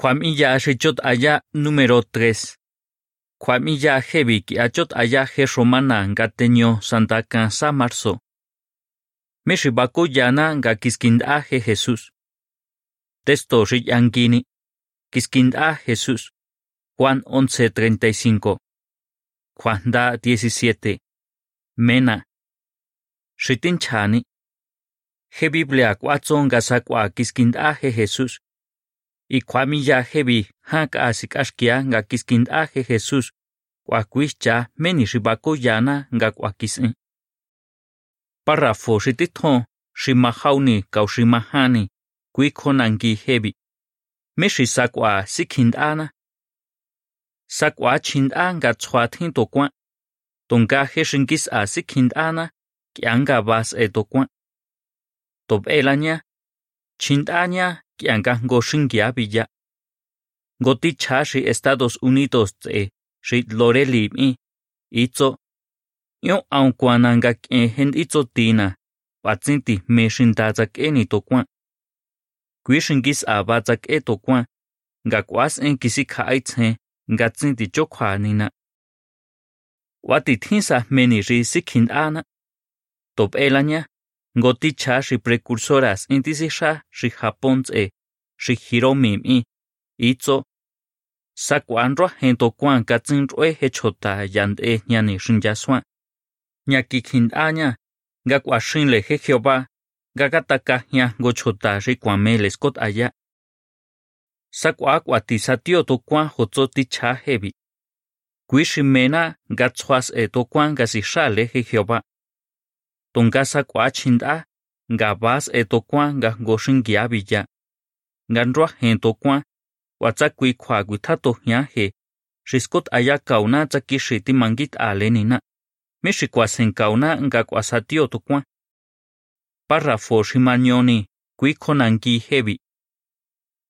Cuamilla achot allá número 3. Cuamilla jebiki achot allá je romana gateño santa cansa marzo. Meshibaku yana gaquisquinda Jesús. Testo Texto riyankini. Quisquinda Jesús. Juan 11:35. Juan da 17. Mena. Shitinchani. Je Biblia cuatzon gasacuaquisquinda Jesús. Y kwamilla hebi haka asikashkia nga kiskindaje Jesús kwakuischa meni ribako yana nga kwakisin. Párrafo shitithon shimahauni kaushimahani kuikhonangi hebi. Meshi sakwa sikhindana. Sakwa chinda nga tswathin tokwa. Tonga heshinkis a sikhindana kianga bas e tokwa. Top kianga go shingia biya. Go ti cha shi Estados Unidos tse shi loreli mi, itzo. Yo aun kwa nanga kien hen itzo tina, patsinti me shintaza eni ni to kwan. Kwi shingis a to kwan, nga en kisi ka aitzen, nga tsinti chokwa nina. Wati tinsa meni ri sikhin ana. Top elanya, goti cha shi precursoras intisi shi japons tse. Shi Hiromi mi itzo sakwan ro hento kwan ka tsin roi he chota yande nyani shinjaswan nyaki khindanya nga kwa shin le he Jehová nga kataka nya go chota shi kwame skot aya. Sakwa kwa ti satio to kwan hotso ti cha hebi kwishimena nga tsuas e to kuan ga si shale he Jehová. Tongasa kwa chinda nga bas e to kwa nga goshin gya nganrua jento kuan kuatsakui kjuagui tjatojña je xiskot ayakauna tsakixi timanguit'alenina mi xikuasenkauna nka k'uasatio to kuan párrafo ximanioni kui konanki jevi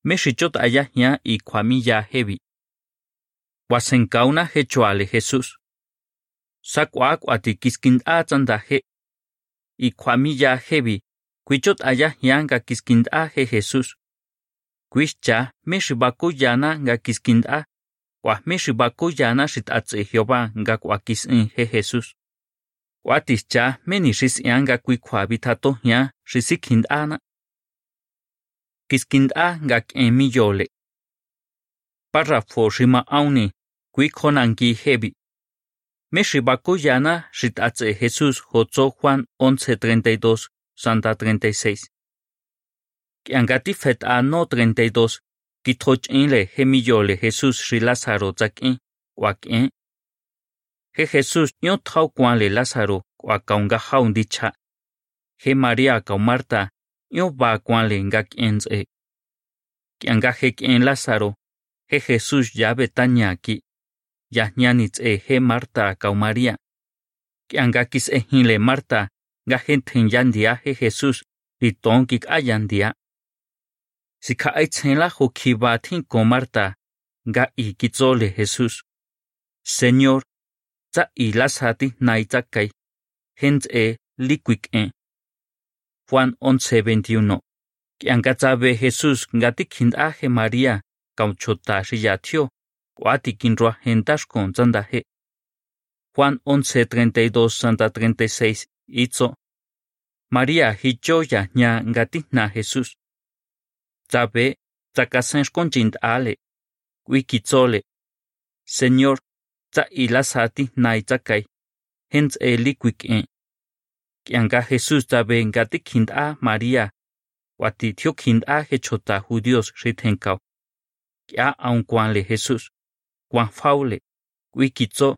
mi xichyot'ayajña y kjuamiya jevi kuasenkauna jechoale jesús. Sa k'uak'uati kiskind'a tsandajé. Y kjuamiya jevi kuichot'ayajña nka kiskind'a je jesús. Kuixcha mexibako yana nga kiskinda, wa mexibako yana xitatzi Jehová nga kuakis'in je Jesús. Wa tixcha menixis ian nga kuikuabitato ya xisikindana. Kiskinda nga k'emi yole. Párrafo xima auni kuikonanki hebi. Mexibako yana xitatzi Jesús jotzo Juan 11:32, Santa 36. Kiangati fet ano 32, kitoch'in le jemillo le Jesús xri Lázaro tzak'in kuak'in. Je Jesús ño tjau kuan le Lázaro kuakaungajaun dicha. Je María kau Marta ño ba kuan le ngak'in tz'e. Kianga jek'in Lázaro, je Jesús ya Betania ki. Yajñani tz'e je Marta kau María. Kianga kis'ejin le Marta, ngajentjen yandia je Jesús, liton kik'ayandia. Sicaitzenla jukibatin con Marta, ga ikitsole Jesús. Señor, tsa ilasati naitzakai, hentze liquik'en. Juan 11:21. Kiankatsabe Jesús gatikhindaje María, cauchotashi yatio, guatikinroa hentashkon tsandaje. Juan 11:32 Santa 36 Itzo. María hichoya ña gatijna Jesús. Tabe, takasenshkonchin ale, wikitzole. Señor, ta ilasati naitakai, hens eliquique. Kianga Jesús tabe ngatikind a María, watitiokind a hechota judíos ritenkao. Kia aun le Jesús, cuan faule, wikitzo,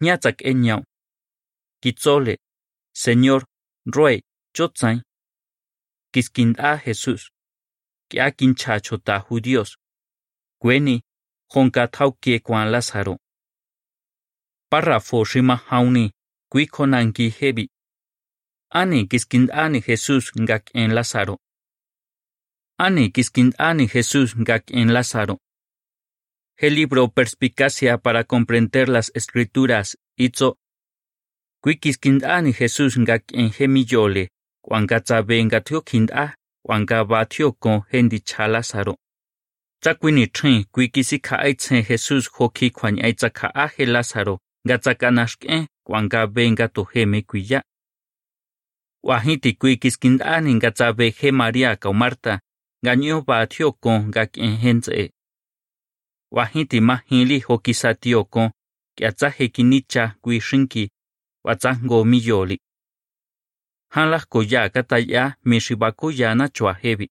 ñatzak eñao. Kitzole, Señor, roe, chotzain. Kiskinda Jesús. Kia kincha chota judíos. Gweni, honka taukie kwan Lázaro. Párrafo shima hauni, kui konanki hebi. Ani kiskindani Jesús ngak en Lázaro. Ani kiskindani Jesús ngak en Lázaro. El libro Perspicacia para comprender las escrituras, itzo. Kuikiskindani Jesús ngak en gemillole, cuangatza venga tio kinda, wanga batio ko hendi chala saro. Chakwi ni trin kwi kisi ka ai chen Jesus ho ki kwanyi ai chaka a he la saro chaka nashken wanga benga to he me kwi ya. Wahiti kwi kis kindani nga chabe he Maria ka Marta nga nyo batio ko nga kien hen tse. Wahiti ma hili ho kisa ko kia chahe ki nicha kwi shinki wa chango mi yoli. Hanlaj koyaka talla mixibakuyana chuajebi.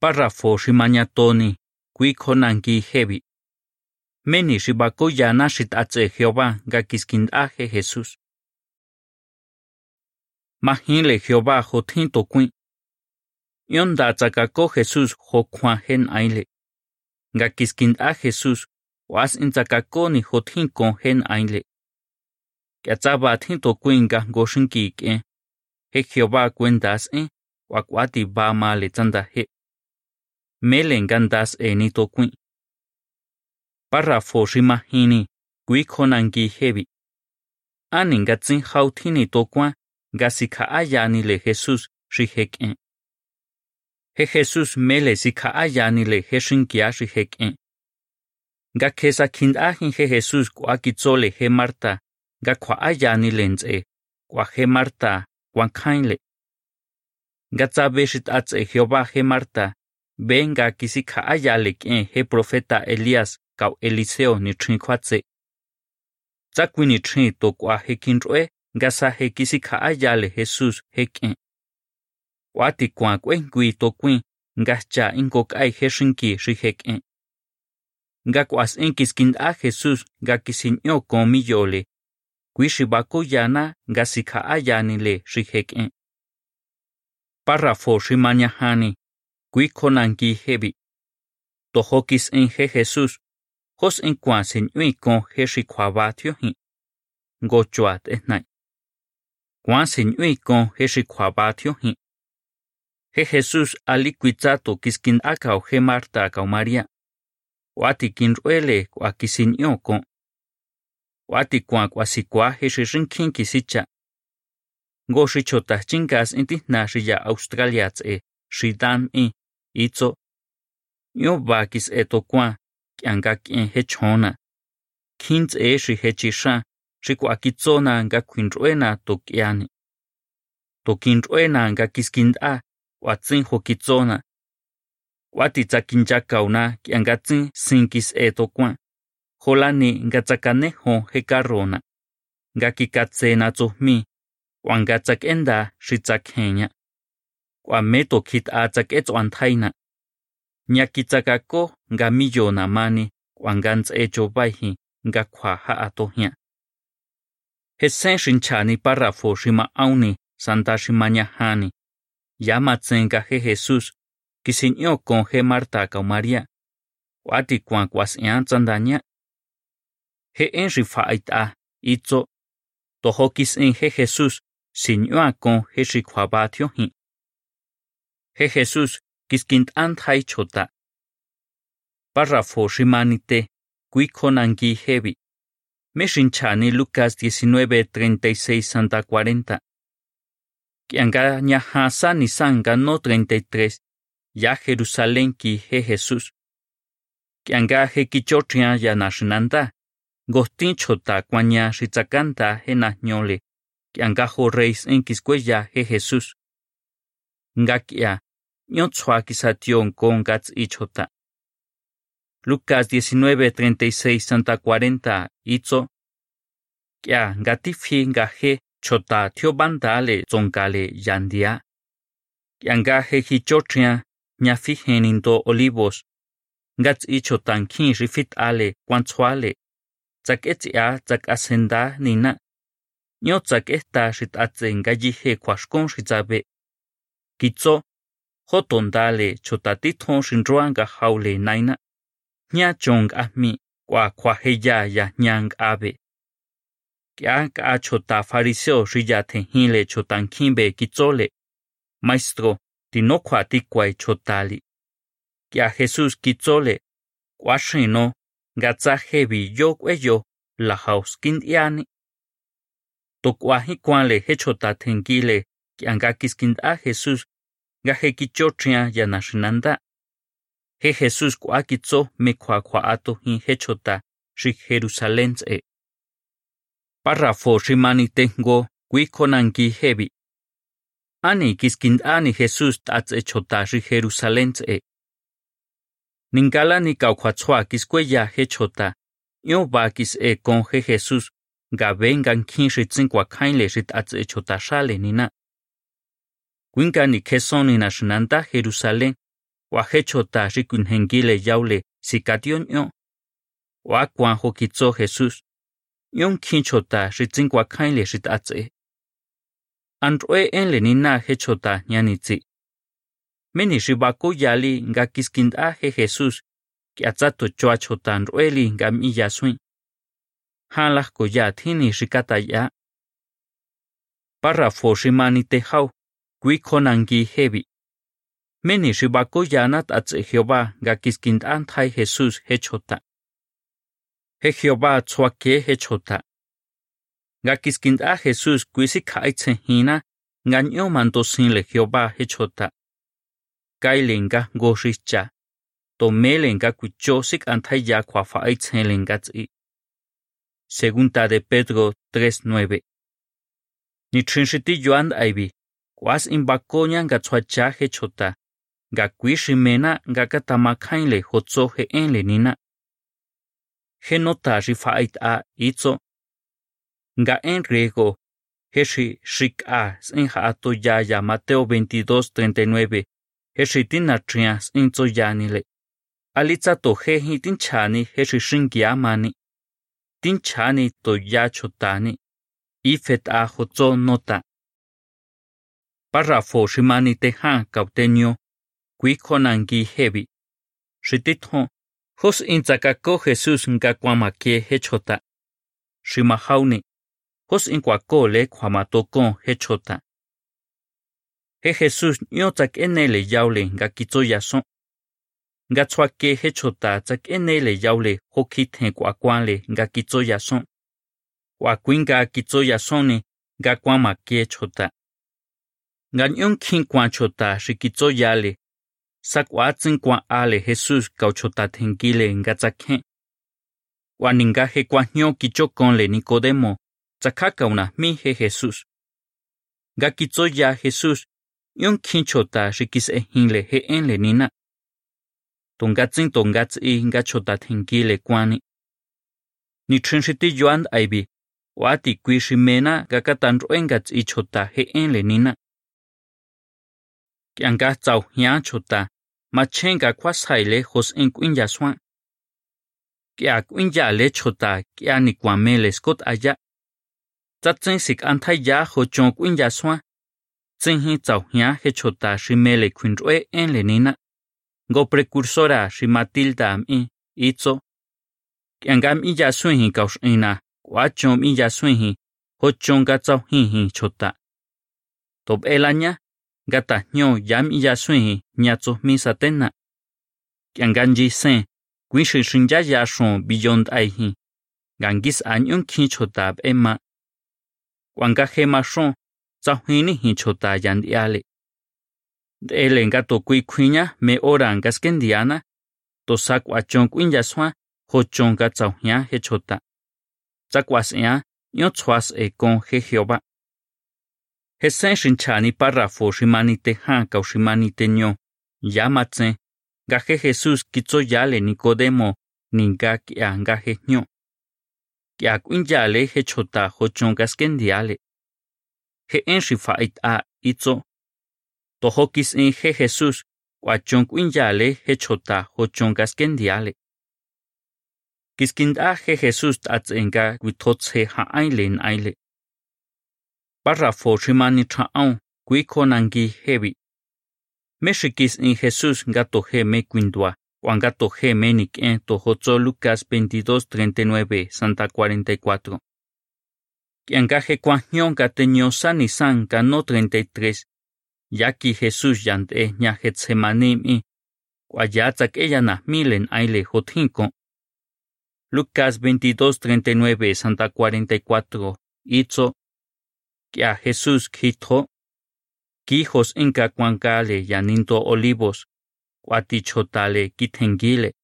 Párrafo shimañatoni, kuikjonanki jebi. Meni shibakuyana shitatse Jehová gakiskindaje Jesús. Majinle Jehová jotinto kuin. Yonda tsakako Jesús jokwajen aile. Gakiskindaje Jesús, oas intsakakoni jotinkon gen aile. kia tsaba thinto kuinga ngoshin kik'en he Jehová kuendas'en eh, wakuati ba male tsanda he eh. mele ngandas eni eh, to kuin párrafo rimajini kuikjonanki hevi ani ngatsin jautjini tokuan ngasikja'áyani le Jesús xi jek'en he Jesús mele sikja'áyani le he xinkia xi jek'en nga kjesa kjind'ajin he Jesús kuakitzole he Marta ngakjua'áyani lent'e k'uaje Marta kuankjainle. Ngatsabe xit'atse Jehová je Marta, be nga kisikja'áyale k'ien je profeta Elías ka'u Eliseo nitxin kjuatse. Tsakui nitxin to k'ua je kinch'ue ngasa je kisikja'áyale Jesús je k'ien. K'ua tikuan k'uejnkui to kuin ngajcha inkok'ai je xinki xi je k'ien. Nga k'uas'in kiskind'á Jesús nga kisin'ño kon miyole Kui yana nga ayani le shi. Párrafo shimanyahani. Kui konanki hebi. Tohokis en he Jesús hos en kwa sin ui kon he shi kwa batio hin. Ngo nai. Kwa sin ui kon he shi Je hin. He Jesús ali kuitsato kiskin akau he Marta akao Maria. Wati kin ruele kwa kisin yo kon. Huatikuan kuasikua xixirinkinki sicha. Ngo xichotahchinkas intihna xiya Australia tse xidam in itso. Yo bakis etokuan k'iankak'ien hechjona. Kjin tse xijechixan xikuakitsona nga kuinr'uena tok'iani. Tokinr'uena nga kiskind'a huatsin jokitsona. Huatitsakinchakauna k'iankatsin sinkis etokuan. holani nga tsakaneho he karona. Nga kikatse na tsuhmi, wa nga tsakenda shi tsakhenya. Kwa meto kit a tsaketsu antaina. Nya kitsakako nga miyo na mani, kwa nga ntsecho baihi nga kwa haatohia. He sen shinchani parafo shima auni santa shima nyahani. Yama he Jesus, kisinyo kon he Marta kao Maria. Wati kwa kwas ian tsandanya. Je'en xifa'it'a itso tojó kis'en je Jesús siñuá kon je xikjuaba. Je Jesús kiskint'án tjay chota. Párrafo ximanite kuikonangui jevi. Mexinchani Lucas 19:36 Santa 40. Kianga ñaja ni sanga no 33 ya Jerusalén ki je Jesús. Kianga je kichotrian ya nashinanda. Gostin chota cuaña ritzakanta jenajñole, kiangajo reis en quiscuella je Jesús. Ngakia, ñotzua quisation con gats ichota. Lucas 19:36 Santa 40 itzo. Kia gatifi ngaje chota tiobandale zonkale yandia. Yangaje hichotria ñafijen into olivos. Gats ichotan kin rifit ale cuanzuale Tsaketsia tsakasenda nina. Ño tsakesta shitatse ngayihe kwashkon shitzabe. Kitzo hotondale chotatithon shinruanga haule naina. Nya chong ahmi kwa kwa heya ya nyang abe. Kya ka chota fariseo shiya tehile chotan kimbe kitzole. Maestro, tino kwa tikwai chotali. Kya Jesus kitzole. Kwa no gatsaje billo cuello la hauskin yani. Tocuaji cuanle hechota tenquile kiangakis a Jesús gaje kichotria yanashinanda. He Jesús kuakitzo me kuakuaato hin hechota shi Jerusalén e. Párrafo shimani tengo kuikonanki hebi. Ani kiskindani Jesús tats hechota shi Jerusalén e. Nincalani cauhuachua quiscueya hechota, yoba quis e con je Jesús, gabengan quin ritzinquacainle rit atz echotashale nina. Quinca ni quesoni nashinanta Jerusalén, wahechota rikunhengile yaule sikation yo. Wakuan hokitzo Jesús, yon kinchota ritzinquacainle rit atze. Androe en lenina hechota ñanitzi. Meni ribaku yali nga kiskind'aje Jesús kiatsa tochoacho tan rueli nga miya swin. Han las koya tini rikata ya. Párrafo rimani tejau, kui konangi hebi. Meni ribaku yanat atse Jehová nga kiskind'an thai Jesús hechota. He Jehová tsuake hechota. Nga kiskind'a Jesús kuisi khaitse hina nga nyo mandosinle Jehová hechota. kailenka ngoxicha tomelenka kuchosik antaya kuafaitzenlenka tzi. Segunda de Pedro 3.9 Nichinshiti yoan aibi, kuas imbakoña ngatsuacha hechota, ngakuishimena ngakatamakhainle hotso jeenle nina. Genota rifait a itzo, nga en riego, heshi shik a senja atoyaya Mateo 22.39 heshi tina tria sin zo yanile alitza to he hi tin chani heshi shingia mani. Tin chani to ya chotani ifet a hozo nota. Párrafo shimani te ha cautenio qui konangi hebi shitithon hos intzakako Jesús cô kwamakie hechota. Mà hos con le cho hechota. He Jesús nyo tsak enele yaule ga kitso yason. Nga he chota tak enele yaule hokit he kwakwanle ga kitso yason. Kwakwin ga kitso yasoni nga kwamakie chota. Ga nyon kin kwan chota shi kitso yale. Sakwatsin kwan ale Jesús kauchota tenkile nga tsakhen. Kwaninga he kwa nyo kichokonle Nicodemo tsakaka una mi he Jesús. Ga kitso ya Jesús, yon kinchota shi kis ehinle he enle nina. Tongatsin tongatsi nga chota tenkile kwani. Ni trinshiti yoand aibi, wati kui shimena ga katanroengats i chota he enle nina. Kianga tsau hian chota, ma chenga kwa saile hos en kuin yaswan. Kia k'uinya le chota kia ni kwamele skot aya. Tsatsen sik antai ya ho chon kuin yaswan. Tsen hi he chota shimele kuin roe en le nina. Go precursora shi Matilda mi itzo. Kiangam iya yaswan hi kaush ina, kwa chon mi yaswan ga tsau hi hi chota. Top elanya, gata nyo yam iya sui nyatso mi satena. Kianganji sen, kuin shi shinja ya shon beyond ai hi. Gangis anyun kin chota ema. Kwanga hema shon, tsao hini hi chota yandiale. Ele nga to kui kwinya me ora nga skendiana, to sak wa chon kuin ya swa, ho chon ga tsao hia he chota. Tsakwas ea, yo tswas e kon he Jehová. Hesen shinchani parrafo shimani te han kau shimani te nyo. Yamatse. Gaje Jesús kitso yale Nicodemo ninga kia gaje nyo. Kia kuin yale he chota hochon gaskendiale. He je'en xifa'it a itso tojókis'in je Jesús k'uachon k'uinyale jechota jochonkaskén ndiale. Kiskindá je Jesús t'ats'enka kuitjotsje ja'aile n'aile. Párrafo ximani cha'aw kuikonanki jevi. Me xikis'in Jesús nga toje me kuindua o nga toje me nik'en tojotsó Lucas 22:39 Santa 44 encaje cuajionca teñosani sanca no 33, yaki Jesús yant e ña Getsemanimi, cuayatzak ella nas milen aile jotjinco. Lucas 22.39 Santa 44 Itzo que a Jesús quitó quijos inca cuancale yaninto olivos cuatichotale quitenguile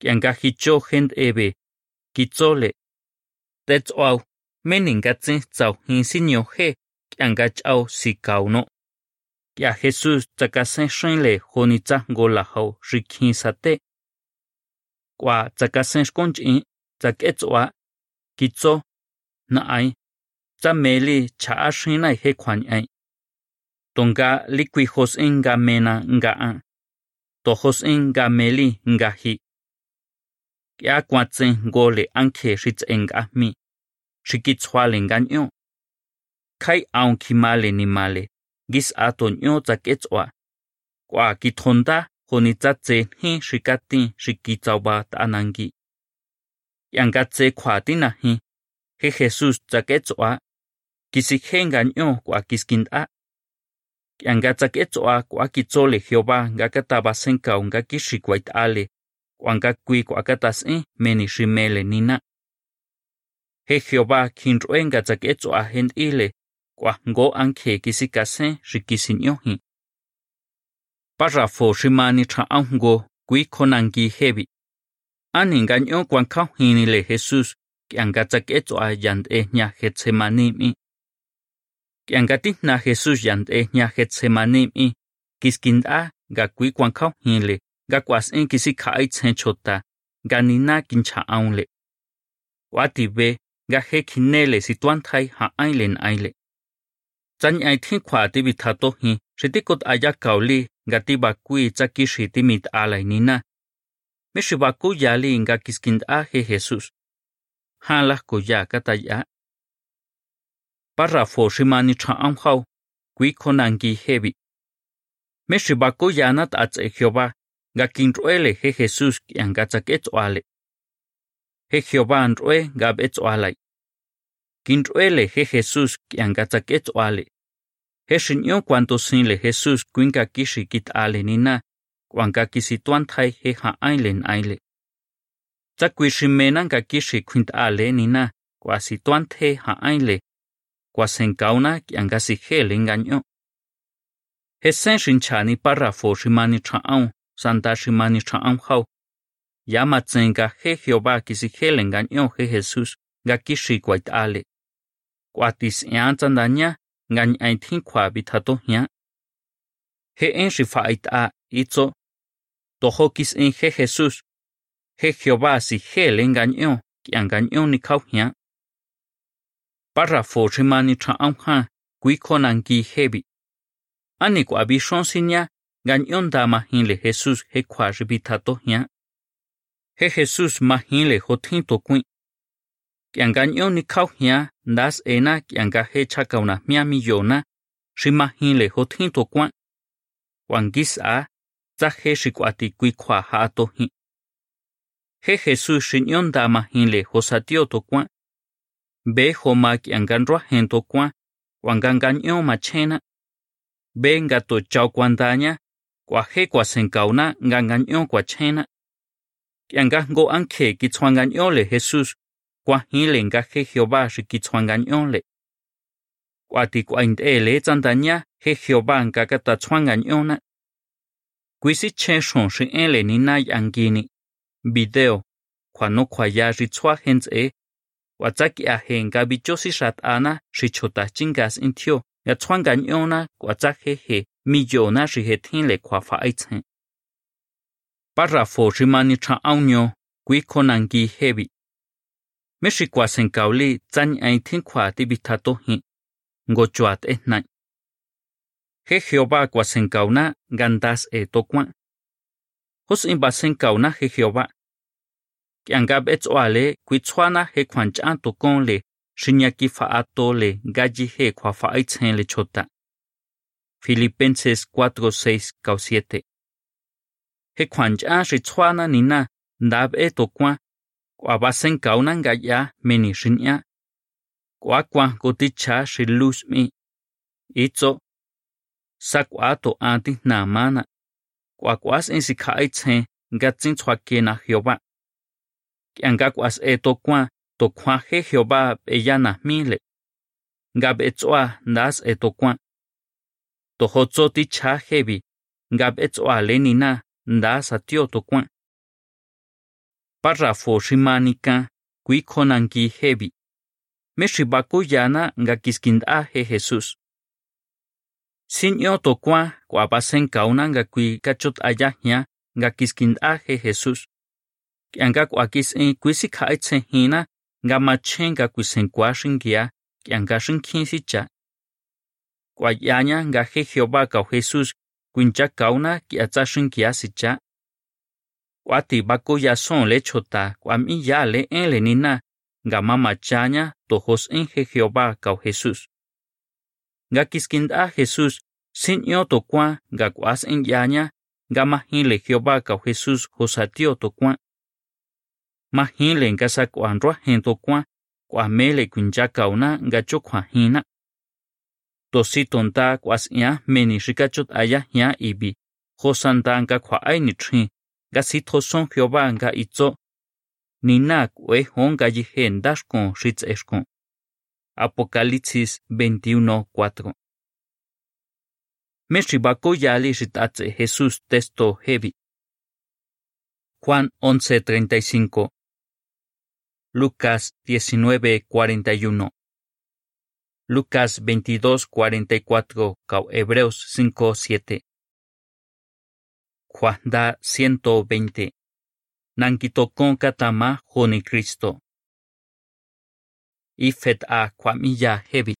que angajicho gente ebe quitzole tetzoau au menin gatsin tsau hin sinyo he kianga chau si kauno kia Jesus tsakasen shinle honi tsa ngola hau rikhin sate kwa tsakasen shkonchi tsaketswa kitso na ai tsa meli cha shina he khwan ai tonga likwi hos inga mena nga an, to hos inga meli nga hi kya kwatsen gole anke shits tshikitshwalen ganyo. Kai aun kimale ni male, gis aton yo tsaketswa. Kwa kitonda honitzatse hi shikati shikitsawa tanangi. Yangatse kwatina hi, he Jesus tsaketswa. Kisijen ganyo kwa kiskinda. Yangatsaketswa kwa kitsole Jehová ngakatabasenka ungakishikwait ale. Kwangakui kwakatas e menishimele nina. He Jehová kjinr'ue nga tsaketswa hent'ile kuajngo anke kisikasen xi kisin'yoji. Párrafo xi mani chja'aunjgo kui kjonanki hebi. Ani nga ñ'o kuankjaujinile Jesús kianga tsaketswa yant'e jña Getsemani mi. Kianga tijna Jesús yant'e jña Getsemani mi kiskinda nga kui kuankjaujinle nga kuas'in kisikja'aitsjen chota nga nina kinchja'aunle. Kuatibe nga he khine le si tuan thai ha ai len ai le chan ai je kjinele situantjai ja'ainle n'aile. Tsañ'ai tjin kjua tibitjatojin xi kauli nga ti ba kui cha ki tibakui tsa kixi timit'alai nina. Mi ya li nga kiskind a he jesus ha la kiskind'a je Jesús. Jan lajkoya kataya. Párrafo cha am chja'aunjau kui kjonanki hebi. Mi xi bakuyana t'atse Jehová nga kinroele he jesus ki Jesús k'ianga tsak'ets'uale. Je hegoba ntwe ngabe etswala kintwele he jesus kiankatsa ketswale he shinyo cuanto sinle jesus kuinka kishi kitale nina kuanka kisituantai he ha ailen aile. Tsakuishimenan ka kishi kuintale nina kuasituante ha aile. Kuasenkauna kiankasi hele engaño he sen shinchani parrafo shimani chaaun santa shimani chaaun hau. Jau. Ya matsen nga je Jehová kisijele engañó je Jesús nga kixi kuait'ale. Kuatis'ian tsandaña nga ñ'ai tjin kjua bitjatojña. Je en xi fa'ait'a itso. Tojo kis'in je Jesús. Je Jehová sijele ngañ'o k'ia ni nikjaujña. Párrafo xi mani chja'aun jan kui kjonanki hebi. Ani kwa bishon sinya ngañ'o dama hinle Jesús je kjua xi bitjatojña. Je Jesús majinle jotjin tokuin. K'ia ngañ'o nikjaujña ndas ena k'ia nga je chjakaunajmia miyona xi majinle jotjin tokuan. Kuangis'a tsa je xi k'uati kui kjua ja'a tojin. Je Jesús xi ñ'o nda majinle josatio tokuan. Be joma k'ia nga nruajen tokuan kuanga ngañ'o machjena. Be nga to chao kuandaña kuaje kuasenkauna nga ngañ'o kuachjena. kwa chena jngo ankje kitsjua ngañ'ole Jesús kuajinle nga je Jehová xi kitsjua ngañ'ole. Kuati kuaint'ele tsandaña je Jehová nga katatsjua ngañ'ona. Kui sichjen xon xi enle nina yangini. Video kjuano kjuaya xi tsjua jents'e. Kuatsak'iaje nga bicho sixat'ana xi chjota chingas intjio nga tsjua ngañ'ona kuatsajeje miyona xi je tjinle kjuafa'aitsjen. Párrafo rimani mani chja'aunño kui kjonanki hebi. Mi xi kuasenkauli tsañ'ai tjin kjua tibitjatojin. Ngo chua t'ejnai. Je Jehová kuasenkauna nga ndas e tokuan. Jos'in basenkauna he Jehová. K'ia nga b'ets'uale kuitsjuana je kjuanch'an tokonle xi ñaki fa'atole nga yije kjuafa'aitsjenle chjota. Filipenses 4, 6 kao 7 Je kjuanch'an xi tsjuana nina nda b'e tokuan k'uabasenkauna nga y'a meni xin'ia. K'uakuan koticha xi luz mi. Itso. Sa k'ua to'an tijna mana. K'uakuas'in sikja'aitsjen nga tsintsjuakena Jehová. K'ia nga k'uas'e tokuan tokjuan je Jehová b'eya najmile. Nga b'ets'ua ndas'e tokuan. Tojotso tichja jebi nga betsoa lenina nda satio to kwa. Párrafo shimanika kui konanki hebi. Meshibaku yana nga kiskinda he Jesus. Sinyo to kwa kwa pasen kauna nga kui kachot ayahnya nga kiskinda he Jesus. Kianga kwa kis en kuisi kaitse hina nga machenga kuisen kwa shingia, kianga shinkin sicha. Kwa yanya nga he Jehová kao Jesus kuincha kauna ki atsashin kia sicha. Kwa ti bako ya son le chota kwa mi ya le en le nina nga mama chanya tojos en he Jehová kao Jesús. Nga kiskinda Jesus sin yo to kwa nga kwas en yaña, nga mahin le Jehová kao Jesús josatio to kwa. Mahin le nga sa kwa nroa hen to kwa kwa mele kuincha kauna nga chokwa hina. Tosi tonta kwas ya meni shikachot aya ya ibi. Hosanta nga kwa ai ni tri ga si thoson Jehová nga itzo ni na kwe honga yihe ndashkon shitz eshkon Apocalipsis 21:4 Meshibako yali shitatze Jesús testo heavy Juan 11:35 Lucas 19:41 Lucas 22, 44, Hebreos 5, 7. Juan da 120. Nankitokon katama joni Cristo. Ifet a kwamilla heavy.